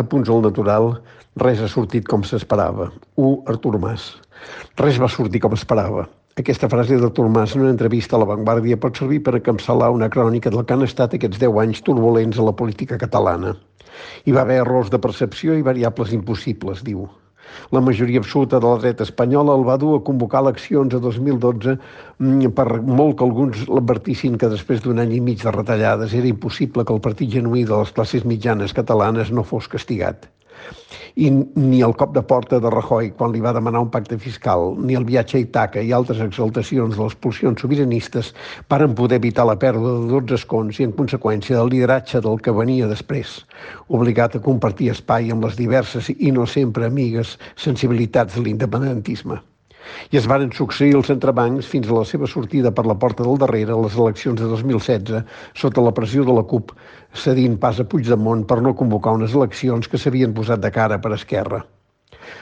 A punts al natural, res ha sortit com s'esperava. 1. Artur Mas. Res va sortir com esperava. Aquesta frase d'Artur Mas en una entrevista a La Vanguardia pot servir per encapçalar una crònica del que han estat aquests 10 anys turbulents a la política catalana. Hi va haver errors de percepció i variables impossibles, diu. La majoria absoluta de la dreta espanyola el va dur a convocar eleccions a 2012 mm, per molt que alguns l'advertissin que després d'un any i mig de retallades era impossible que el partit genuí de les classes mitjanes catalanes no fos castigat i ni el cop de porta de Rajoy quan li va demanar un pacte fiscal, ni el viatge a Itaca i altres exaltacions de les pulsions sobiranistes varen poder evitar la pèrdua de 12 escons i, en conseqüència, del lideratge del que venia després, obligat a compartir espai amb les diverses i no sempre amigues sensibilitats de l'independentisme i es varen succeir els entrebancs fins a la seva sortida per la porta del darrere a les eleccions de 2016 sota la pressió de la CUP, cedint pas a Puigdemont per no convocar unes eleccions que s'havien posat de cara per Esquerra.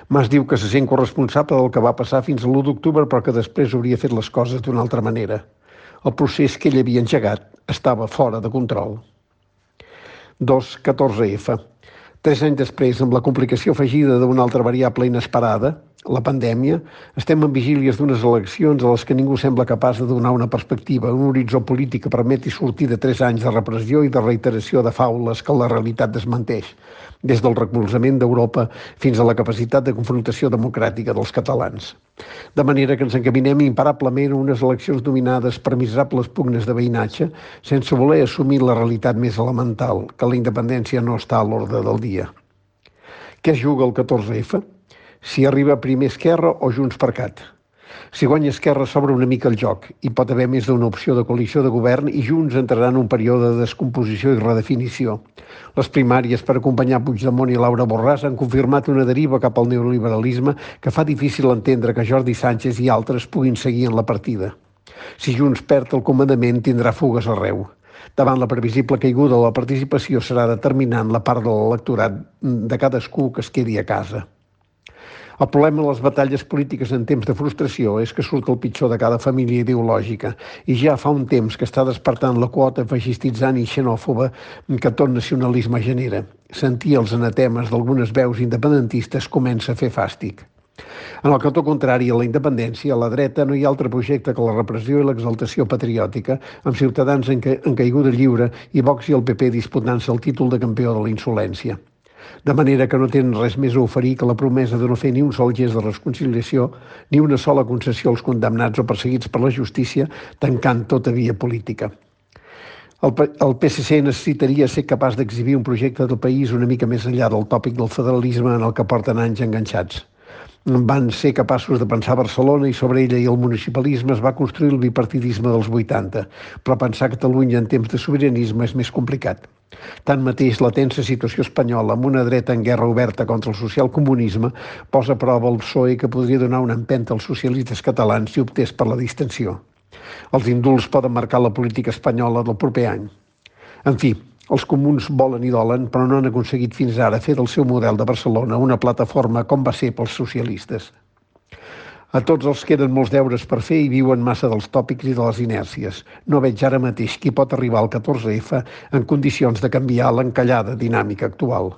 Mas diu que se sent corresponsable del que va passar fins a l'1 d'octubre però que després hauria fet les coses d'una altra manera. El procés que ell havia engegat estava fora de control. 2. 14F. Tres anys després, amb la complicació afegida d'una altra variable inesperada, la pandèmia, estem en vigílies d'unes eleccions a les que ningú sembla capaç de donar una perspectiva, un horitzó polític que permeti sortir de tres anys de repressió i de reiteració de faules que la realitat desmenteix, des del recolzament d'Europa fins a la capacitat de confrontació democràtica dels catalans. De manera que ens encaminem imparablement a unes eleccions dominades per miserables pugnes de veïnatge, sense voler assumir la realitat més elemental, que la independència no està a l'ordre del dia. Què es juga el 14F? Si arriba primer Esquerra o Junts per Cat. Si guanya Esquerra s'obre una mica el joc i pot haver més d'una opció de coalició de govern i Junts entrarà en un període de descomposició i redefinició. Les primàries per acompanyar Puigdemont i Laura Borràs han confirmat una deriva cap al neoliberalisme que fa difícil entendre que Jordi Sánchez i altres puguin seguir en la partida. Si Junts perd el comandament tindrà fugues arreu. Davant la previsible caiguda la participació serà determinant la part de l'electorat de cadascú que es quedi a casa. El problema de les batalles polítiques en temps de frustració és que surt el pitjor de cada família ideològica i ja fa un temps que està despertant la quota feixistitzant i xenòfoba que tot nacionalisme genera. Sentir els anatemes d'algunes veus independentistes comença a fer fàstic. En el cantó contrari a la independència, a la dreta no hi ha altre projecte que la repressió i l'exaltació patriòtica, amb ciutadans en, ca en caiguda lliure i Vox i el PP disputant-se el títol de campió de la insolència de manera que no tenen res més a oferir que la promesa de no fer ni un sol gest de reconciliació ni una sola concessió als condemnats o perseguits per la justícia, tancant tota via política. El, el PSC necessitaria ser capaç d'exhibir un projecte del país una mica més enllà del tòpic del federalisme en el que porten anys enganxats van ser capaços de pensar Barcelona i sobre ella i el municipalisme es va construir el bipartidisme dels 80, però pensar Catalunya en temps de sobiranisme és més complicat. Tanmateix, la tensa situació espanyola amb una dreta en guerra oberta contra el socialcomunisme posa a prova el PSOE que podria donar una empenta als socialistes catalans si optés per la distensió. Els indults poden marcar la política espanyola del proper any. En fi, els comuns volen i dolen, però no han aconseguit fins ara fer del seu model de Barcelona una plataforma com va ser pels socialistes. A tots els queden molts deures per fer i viuen massa dels tòpics i de les inèrcies. No veig ara mateix qui pot arribar al 14F en condicions de canviar l'encallada dinàmica actual.